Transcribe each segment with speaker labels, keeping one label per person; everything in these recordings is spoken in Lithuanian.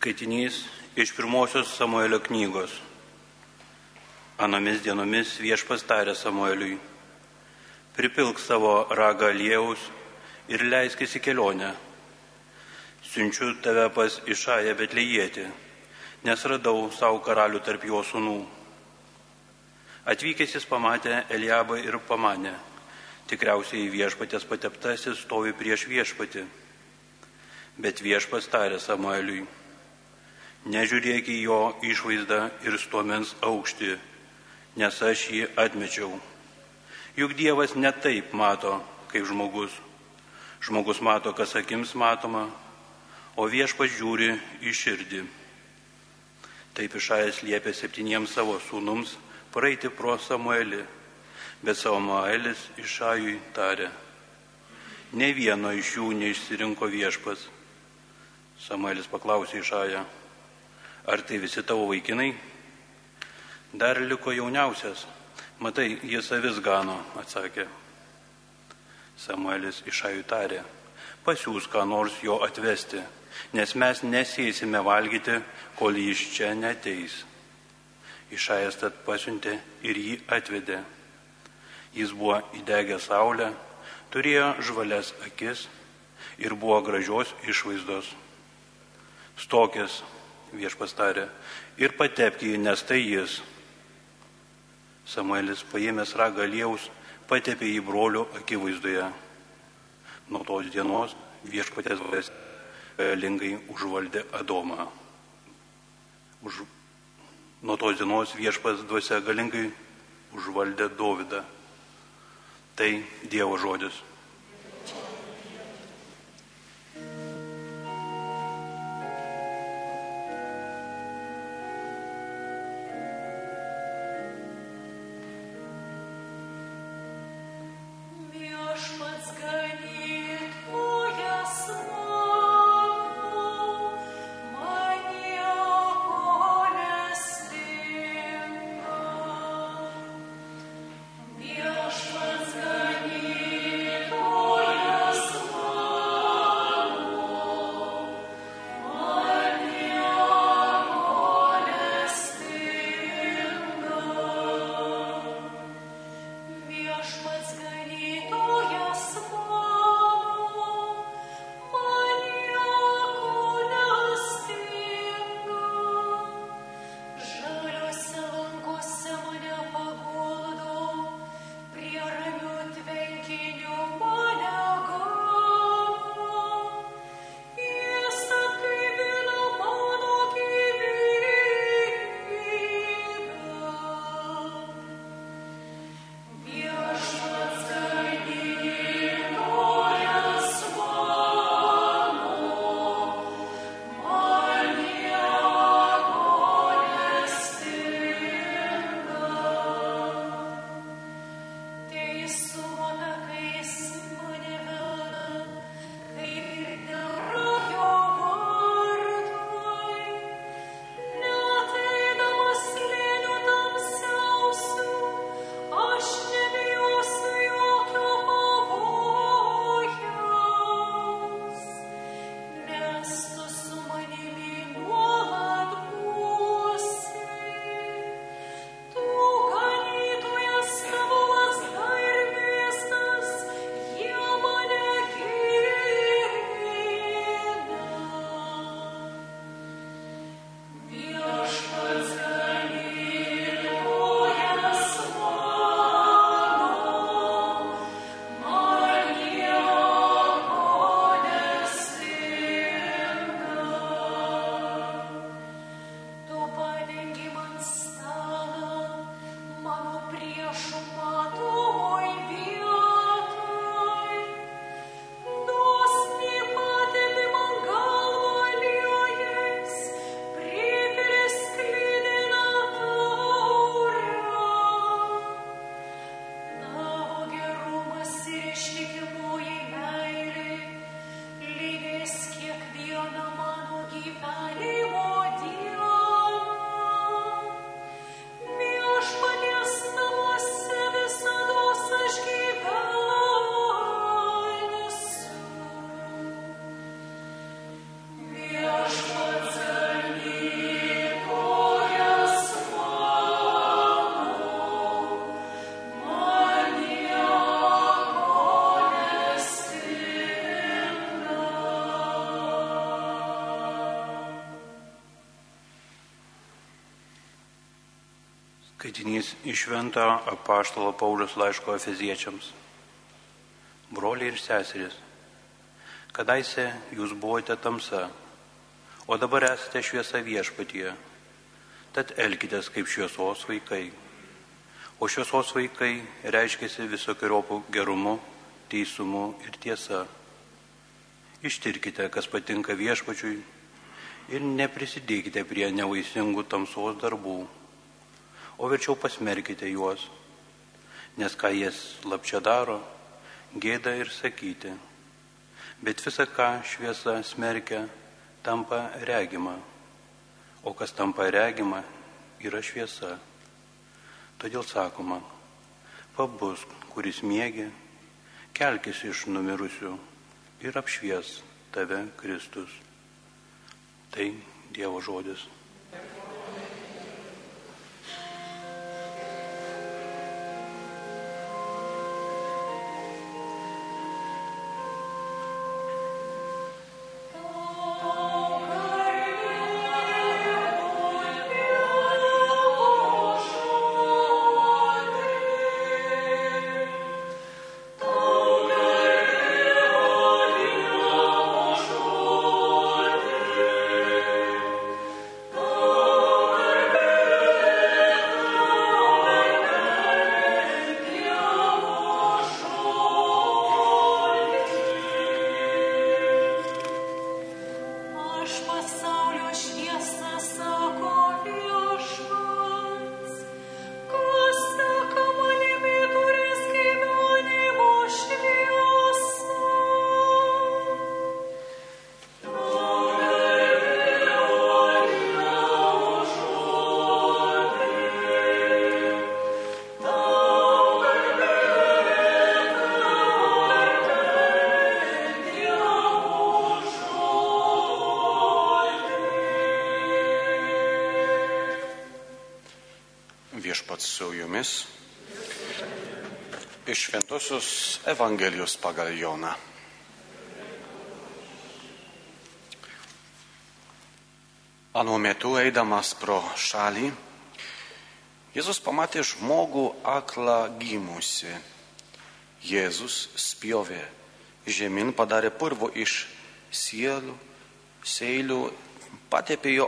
Speaker 1: Skaitinys iš pirmosios Samuelio knygos. Anomis dienomis viešpas tarė Samueliui, pripilk savo ragą aliejaus ir leiskis į kelionę. Siunčiu tave pas Išają Betlejėti, nes radau savo karalių tarp jo sūnų. Atvykęs jis pamatė Eliabą ir pamanė, tikriausiai viešpatės pateptasis stovi prieš viešpatį. Bet viešpas tarė Samueliui, Nežiūrėk į jo išvaizdą ir stuomens aukštį, nes aš jį atmečiau. Juk Dievas ne taip mato, kaip žmogus. Žmogus mato, kas akims matoma, o viešpas žiūri į širdį. Taip išajas liepė septyniems savo sūnums praeiti pro Samuelį, bet Samuelis išajui tarė. Ne vieno iš jų neišsirinko viešpas. Samuelis paklausė išają Ar tai visi tavo vaikinai? Dar liko jauniausias. Matai, jis avis gano, atsakė. Samuelis išajų tarė, pasiūs ką nors jo atvesti, nes mes nesėsime valgyti, kol jis čia neteis. Išajas tad pasiuntė ir jį atvedė. Jis buvo įdegę saulę, turėjo žvalias akis ir buvo gražios išvaizdos. Stokės viešpas tarė, ir patepk jį, nes tai jis. Samuelis paėmęs ragą liejaus, patepė jį brolio akivaizdoje. Nuo tos dienos viešpatės dvasia galingai užvaldė Adomą. Už... Nuo tos dienos viešpas dvasia galingai užvaldė Dovydą. Tai Dievo žodis. Iš Vento apaštalo Paulius laiško Efeziečiams. Broliai ir seserys, kadaise jūs buvote tamsa, o dabar esate šviesa viešpatyje. Tad elkitės kaip šviesos vaikai. O šviesos vaikai reiškiasi visokiojopų gerumu, teisumu ir tiesa. Ištirkite, kas patinka viešpačiui ir neprisidėkite prie nevaisingų tamsos darbų o verčiau pasmerkite juos, nes ką jie slapčia daro, gėda ir sakyti. Bet visa, ką šviesa smerkia, tampa regima, o kas tampa regima, yra šviesa. Todėl sakoma, pabus, kuris mėgi, kelkis iš numirusių ir apšvies tave Kristus. Tai Dievo žodis.
Speaker 2: Jumis iš Šventosios Evangelijos pagal Joną. Anu metu eidamas pro šalį, Jėzus pamatė žmogų aklą gimusi. Jėzus spjovė žemyn, padarė purvo iš sielų, seilių, patepė jo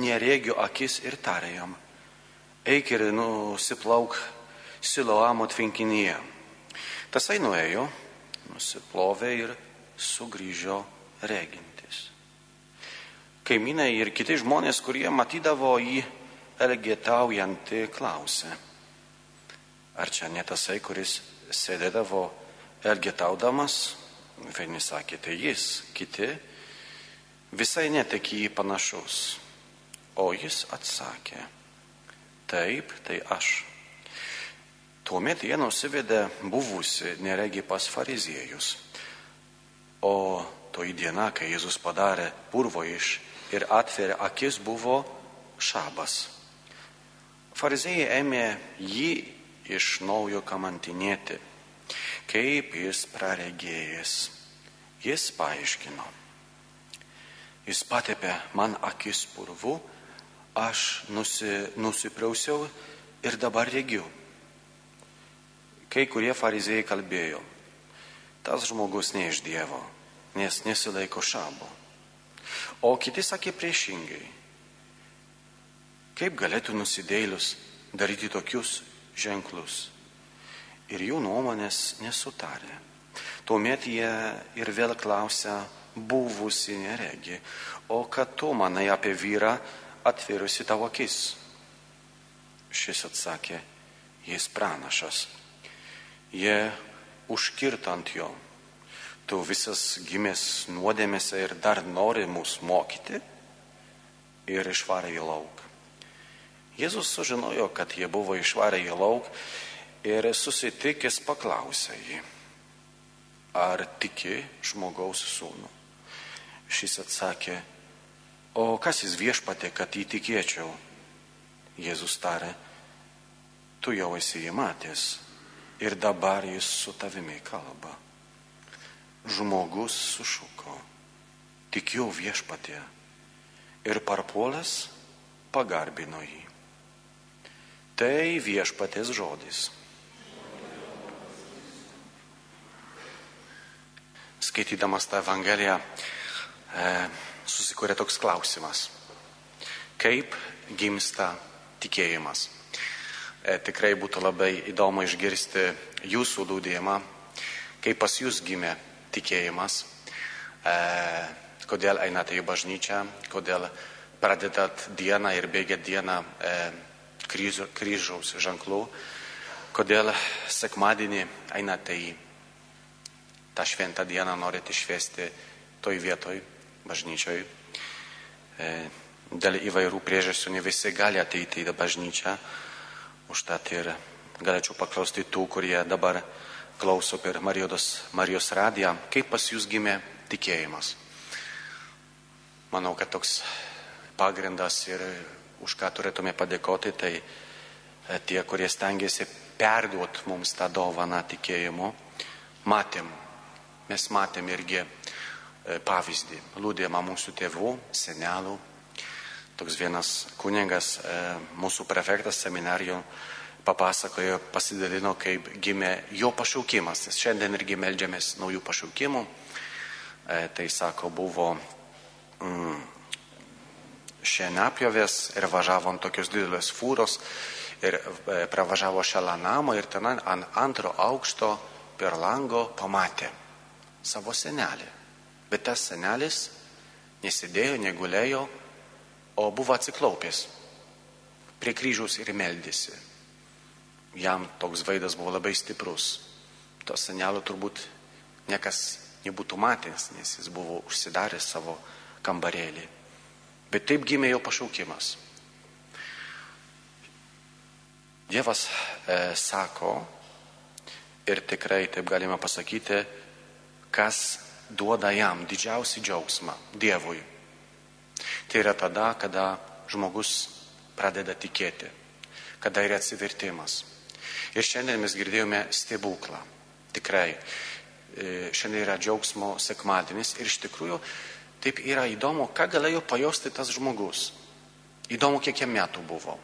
Speaker 2: neregio akis ir tarė jam eik ir nusiplauk Siloamo tvinkinyje. Tasai nuėjo, nusiplovė ir sugrįžo regintis. Kaimynai ir kiti žmonės, kurie matydavo jį elgetaujantį, klausė, ar čia ne tasai, kuris sėdėdavo elgetaudamas, vieni sakė, tai jis, kiti visai netek į jį panašus. O jis atsakė, Taip, tai aš. Tuomet jie nusivedė buvusi neregi pas fariziejus. O toji diena, kai Jėzus padarė purvo iš ir atverė akis, buvo šabas. Fariziejai ėmė jį iš naujo kamantinėti, kaip jis praregėjęs. Jis paaiškino. Jis patepė man akis purvu aš nusi, nusiprausiau ir dabar regiu. Kai kurie farizėjai kalbėjo, tas žmogus ne iš Dievo, nes nesilaiko šabo. O kiti sakė priešingai. Kaip galėtų nusidėlius daryti tokius ženklus? Ir jų nuomonės nesutarė. Tuomet jie ir vėl klausia buvusi neregi, o ką tu manai apie vyrą, atvėrusi tavo akis. Šis atsakė, jis pranašas. Jie užkirta ant jo. Tu visas gimęs nuodėmėse ir dar nori mus mokyti ir išvarė į lauk. Jėzus sužinojo, kad jie buvo išvarę į lauk ir susitikęs paklausė jį, ar tiki žmogaus sūnų. Šis atsakė, O kas jis viešpatė, kad įtikėčiau? Jėzus tarė, tu jau esi jį matęs ir dabar jis su tavimi kalba. Žmogus sušuko, tikiu viešpatė ir parpuolęs pagarbino jį. Tai viešpatės žodis. Skaitydamas tą Evangeliją e, susikūrė toks klausimas. Kaip gimsta tikėjimas? E, tikrai būtų labai įdomu išgirsti jūsų liūdėjimą, kaip pas jūs gimė tikėjimas, e, kodėl einate į bažnyčią, kodėl pradedat dieną ir bėgėt dieną e, kryžo, kryžiaus ženklų, kodėl sekmadienį einate į tą šventą dieną, norite švesti toj vietoj, bažnyčioj. E, dėl įvairių priežasčių ne visi gali ateiti į bažnyčią, užtat ir galėčiau paklausti tų, kurie dabar klauso per Marijos, Marijos radiją, kaip pas jūs gimė tikėjimas. Manau, kad toks pagrindas ir už ką turėtume padėkoti, tai e, tie, kurie stengiasi perduot mums tą dovaną tikėjimu, matėm, mes matėm irgi pavyzdį, liūdėjimą mūsų tėvų, senelų. Toks vienas kuningas, e, mūsų prefektas seminarijų, papasakojo, pasidalino, kaip gimė jo pašaukimas, nes šiandien irgi melžiamės naujų pašaukimų. Tai sako, buvo mm, šienapjovės ir važiavo ant tokios didelės fūros ir e, pravažiavo šalia namo ir ten ant antro aukšto per lango pamatė savo senelį. Bet tas senelis nesidėjo, negulėjo, o buvo atsiklaupęs prie kryžiaus ir meldėsi. Jam toks vaidas buvo labai stiprus. To senelio turbūt niekas nebūtų matęs, nes jis buvo užsidaręs savo kambarėlį. Bet taip gimė jo pašaukimas. Dievas e, sako, ir tikrai taip galime pasakyti, kas duoda jam didžiausią džiaugsmą Dievui. Tai yra tada, kada žmogus pradeda tikėti, kada yra atsivertimas. Ir šiandien mes girdėjome stebuklą. Tikrai. E, šiandien yra džiaugsmo sekmadienis ir iš tikrųjų taip yra įdomu, ką galėjo pajausti tas žmogus. Įdomu, kiek jam metų buvo.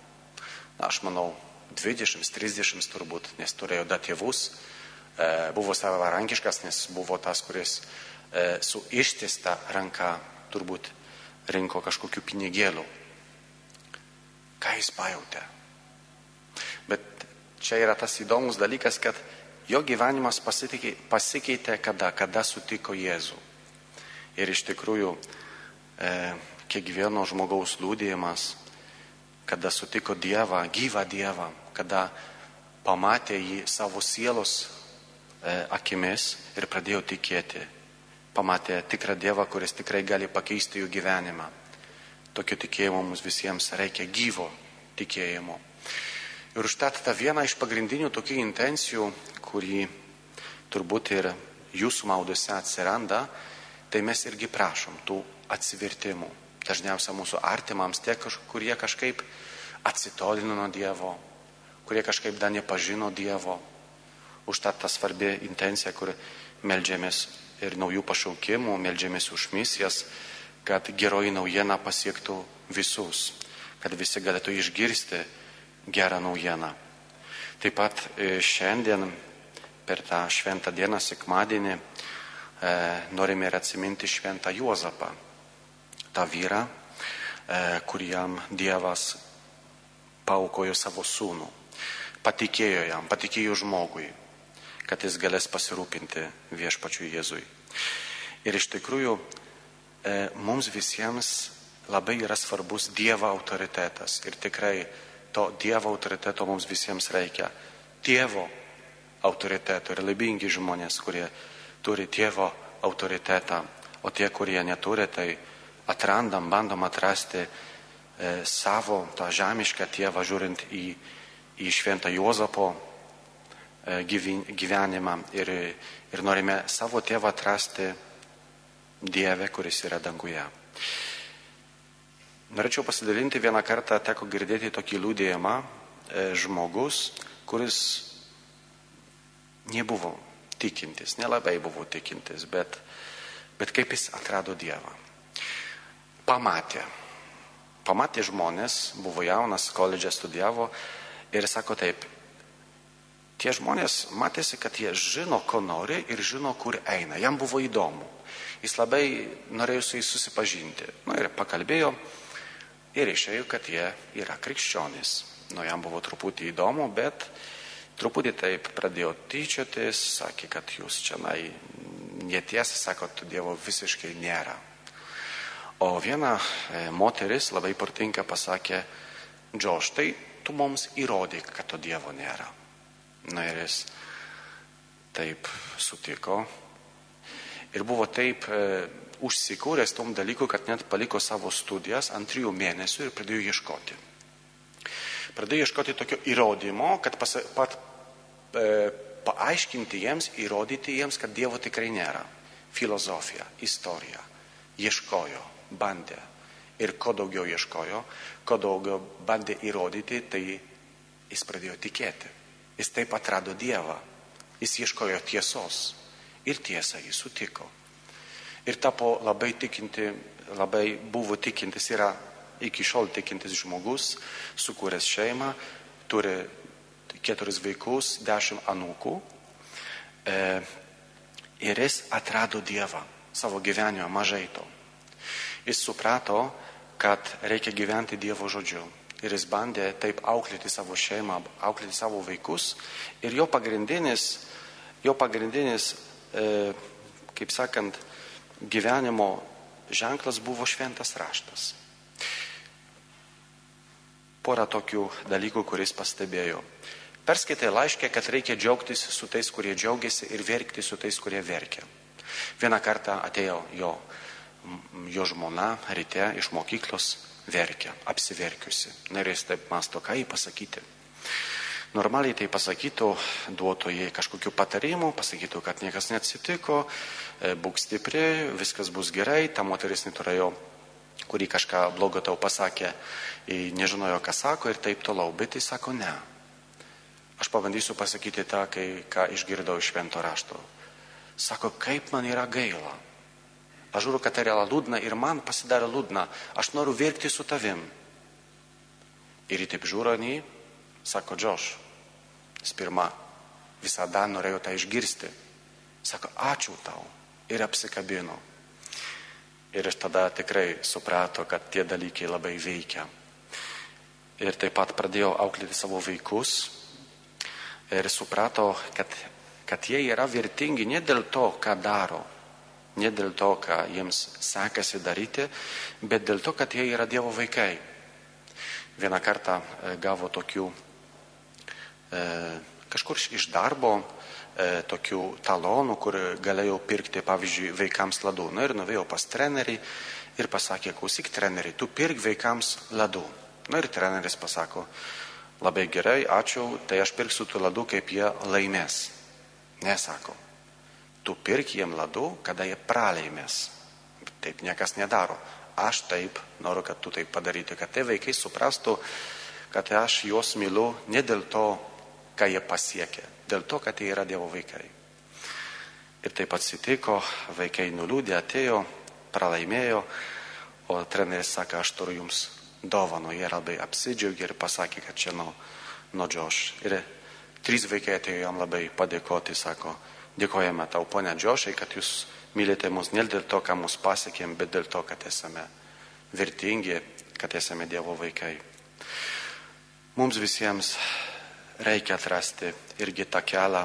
Speaker 2: Na, aš manau, 20-30 turbūt, nes turėjo da tėvus, e, buvo savarankiškas, nes buvo tas, kuris su ištista ranka turbūt rinko kažkokių pinigėlių. Ką jis pajutė? Bet čia yra tas įdomus dalykas, kad jo gyvenimas pasikeitė kada, kada sutiko Jėzų. Ir iš tikrųjų e, kiekvieno žmogaus liūdėjimas, kada sutiko Dievą, gyvą Dievą, kada pamatė jį savo sielos e, akimis ir pradėjo tikėti, pamatė tikrą Dievą, kuris tikrai gali pakeisti jų gyvenimą. Tokio tikėjimo mums visiems reikia gyvo tikėjimo. Ir užtat ta viena iš pagrindinių tokių intencijų, kurį turbūt ir jūsų maudose atsiranda, tai mes irgi prašom tų atsivertimų. Dažniausia mūsų artimams tie, kurie kažkaip atsitolino nuo Dievo, kurie kažkaip dar nepažino Dievo. Užtat ta svarbi intencija, kur melžiamės ir naujų pašaukimų, melžiamės už misijas, kad geroji naujiena pasiektų visus, kad visi galėtų išgirsti gerą naujieną. Taip pat e, šiandien per tą šventą dieną, sekmadienį, E, norime ir atsiminti šventą Juozapą, tą vyrą, e, kuriam Dievas paukojo savo sūnų, patikėjo jam, patikėjo žmogui, kad jis galės pasirūpinti viešpačiui Jėzui. Ir iš tikrųjų e, mums visiems labai yra svarbus Dievo autoritetas ir tikrai to Dievo autoriteto mums visiems reikia. Dievo autoriteto ir laibingi žmonės, kurie turi tėvo autoritetą, o tie, kurie neturi, tai atrandam, bandom atrasti e, savo tą žemišką tėvą, žiūrint į, į šventą Juozapo gyvenimą ir, ir norime savo tėvą atrasti Dieve, kuris yra danguje. Norėčiau pasidalinti vieną kartą, teko girdėti tokį liūdėjimą, e, žmogus, kuris nebuvo tikintis, nelabai buvo tikintis, bet, bet kaip jis atrado Dievą. Pamatė. Pamatė žmonės, buvo jaunas, koledže studijavo Ir sako taip, tie žmonės matėsi, kad jie žino, ko nori ir žino, kur eina. Jam buvo įdomu. Jis labai norėjo su jais susipažinti. Na ir pakalbėjo ir išėjo, kad jie yra krikščionys. Nu, jam buvo truputį įdomu, bet truputį taip pradėjo tyčiotis, sakė, kad jūs čia netiesa, sako, tu Dievo visiškai nėra. O viena e, moteris labai partinka pasakė, Džoš, tai tu mums įrodyk, kad to Dievo nėra. Na ir jis taip sutiko. Ir buvo taip e, užsikūręs tom dalyku, kad net paliko savo studijas ant trijų mėnesių ir pradėjo ieškoti. Pradėjo ieškoti tokio įrodymo, kad pasa, pat, e, paaiškinti jiems, įrodyti jiems, kad Dievo tikrai nėra. Filosofija, istorija. Ieškojo, bandė. Ir ko daugiau ieškojo, ko daugiau bandė įrodyti, tai jis pradėjo tikėti. Jis taip atrado Dievą. Jis ieškojo tiesos. Ir tiesą jis sutiko. Ir tapo labai tikinti, labai buvo tikintis, yra iki šiol tikintis žmogus, sukūręs šeimą, turi keturis vaikus, dešimt anūkų. E, ir jis atrado Dievą savo gyvenime mažai to. Jis suprato, kad reikia gyventi Dievo žodžiu ir jis bandė taip auklėti savo šeimą, auklėti savo vaikus. Ir jo pagrindinis, jo pagrindinis e, kaip sakant, gyvenimo ženklas buvo šventas raštas. Porą tokių dalykų, kuris pastebėjo. Perskaitai laiškė, kad reikia džiaugtis su tais, kurie džiaugiasi ir verkti su tais, kurie verkia. Vieną kartą atėjo jo, jo žmona ryte iš mokyklos verkia, apsiverkiusi. Na ir jis taip masto, ką jį pasakyti. Normaliai tai pasakytų, duotų jai kažkokių patarimų, pasakytų, kad niekas neatsitiko, e, būk stipri, viskas bus gerai, ta moteris neturėjo, kuri kažką blogo tau pasakė, nežinojo, ką sako ir taip toliau, bet jis sako ne. Aš pabandysiu pasakyti tą, kai, ką išgirdau iš švento rašto. Sako, kaip man yra gaila, Aš žiūriu, kad yra liūdna ir man pasidarė liūdna. Aš noriu verkti su tavim. Ir jį taip žiūri į, sako Džoš, jis pirma visada norėjo tą išgirsti. Sako, ačiū tau. Ir apsikabino. Ir aš tada tikrai suprato, kad tie dalykai labai veikia. Ir taip pat pradėjau auklėti savo vaikus. Ir suprato, kad, kad jie yra vertingi ne dėl to, ką daro, Ne dėl to, ką jiems sekasi daryti, bet dėl to, kad jie yra Dievo vaikai. Vieną kartą e, gavo tokių e, kažkur iš darbo e, tokių talonų, kur galėjau pirkti, pavyzdžiui, vaikams ladų. Na ir nuvėjau pas trenerį ir pasakė, klausyk treneriai, tu pirk vaikams ladų. Na ir treneris pasako, labai gerai, ačiū, tai aš pirksiu tų ladų, kaip jie laimės. Nesako tu pirk jiem ladų, kada jie pralaimės. Taip niekas nedaro. Aš taip noriu, kad tu taip padaryti, kad tai vaikai suprastų, kad aš juos myliu ne dėl to, ką jie pasiekė, dėl to, kad jie yra Dievo vaikai. Ir taip atsitiko, vaikai nuliūdė, atėjo, pralaimėjo, o treneris sakė, aš turiu jums dovaną. Jie labai apsidžiaugė ir pasakė, kad čia nuo, nuo Džoš. Ir trys vaikai atėjo jam labai padėkoti, sako, Dėkojame tau, ponia Džiošai, kad jūs mylite mus ne dėl to, ką mus pasiekėm, bet dėl to, kad esame vertingi, kad esame Dievo vaikai. Mums visiems reikia atrasti irgi tą kelią,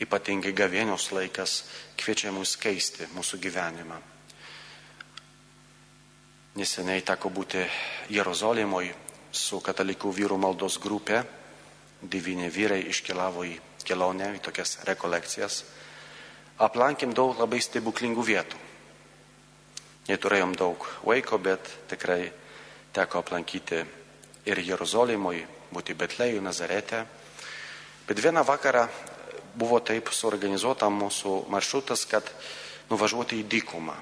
Speaker 2: ypatingai gavėnios laikas kviečia mus keisti mūsų gyvenimą. Neseniai teko būti Jeruzalėmoje su katalikų vyrų maldos grupė, devyni vyrai iškeliavo į kelionę, į tokias rekolekcijas, aplankėm daug labai stebuklingų vietų. Neturėjom daug laiko, bet tikrai teko aplankyti ir Jeruzalėmui, būti Betlėjų, Nazarete. Bet vieną vakarą buvo taip suorganizuota mūsų maršrutas, kad nuvažiuoti į dykumą.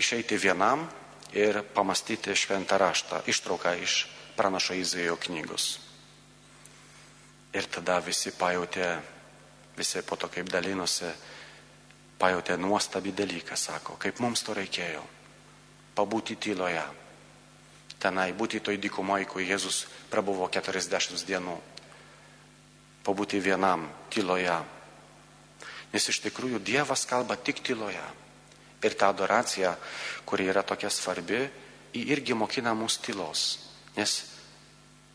Speaker 2: Išeiti vienam ir pamastyti šventą raštą, ištrauką iš pranašo Izaijo knygos. Ir tada visi pajutė, visi po to kaip dalinosi, pajutė nuostabį dalyką, sako, kaip mums to reikėjo. Pabūti tyloje. tenai, būti toj dykumoje, kur Jėzus prabuvo 40 dienų, pabūti vienam tyloje. Nes iš tikrųjų Dievas kalba tik tyloje. Ir ta adoracija, kuri yra tokia svarbi, irgi mokina mus tylos. Nes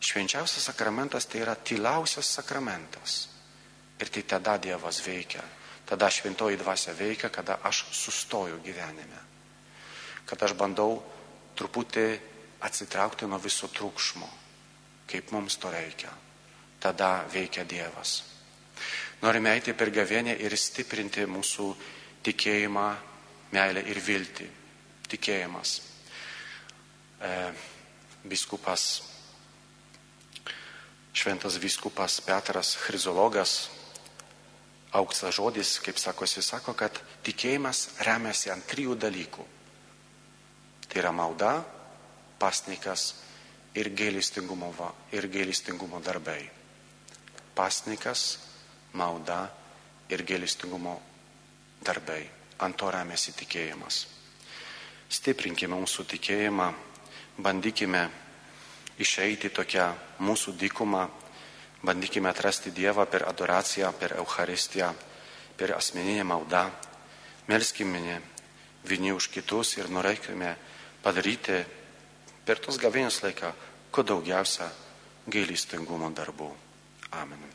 Speaker 2: švenčiausias sakramentas tai yra tyliausias sakramentas. Ir tai tada Dievas veikia. Tada šventoji dvasia veikia, kada aš sustoju gyvenime. Kad aš bandau truputį atsitraukti nuo viso triukšmo, kaip mums to reikia. Tada veikia Dievas. Norime eiti per gavienę ir stiprinti mūsų tikėjimą, meilę ir viltį. Tikėjimas. E, biskupas, šventas biskupas Petras Chrizologas, auksas žodis, kaip sako, jis sako, kad tikėjimas remiasi ant trijų dalykų. Tai yra malda, pasnikas ir gailestingumo, ir gailestingumo darbai. Pasnikas, malda ir gailestingumo darbai. Ant to remiasi tikėjimas. Stiprinkime mūsų tikėjimą, bandykime išeiti tokią mūsų dykumą, bandykime atrasti Dievą per adoraciją, per Eucharistiją, per asmeninę maldą. Melskime vieni už kitus ir norėkime padaryti per tos gavėnios laiką kuo daugiausia gailestingumo darbų. Amen.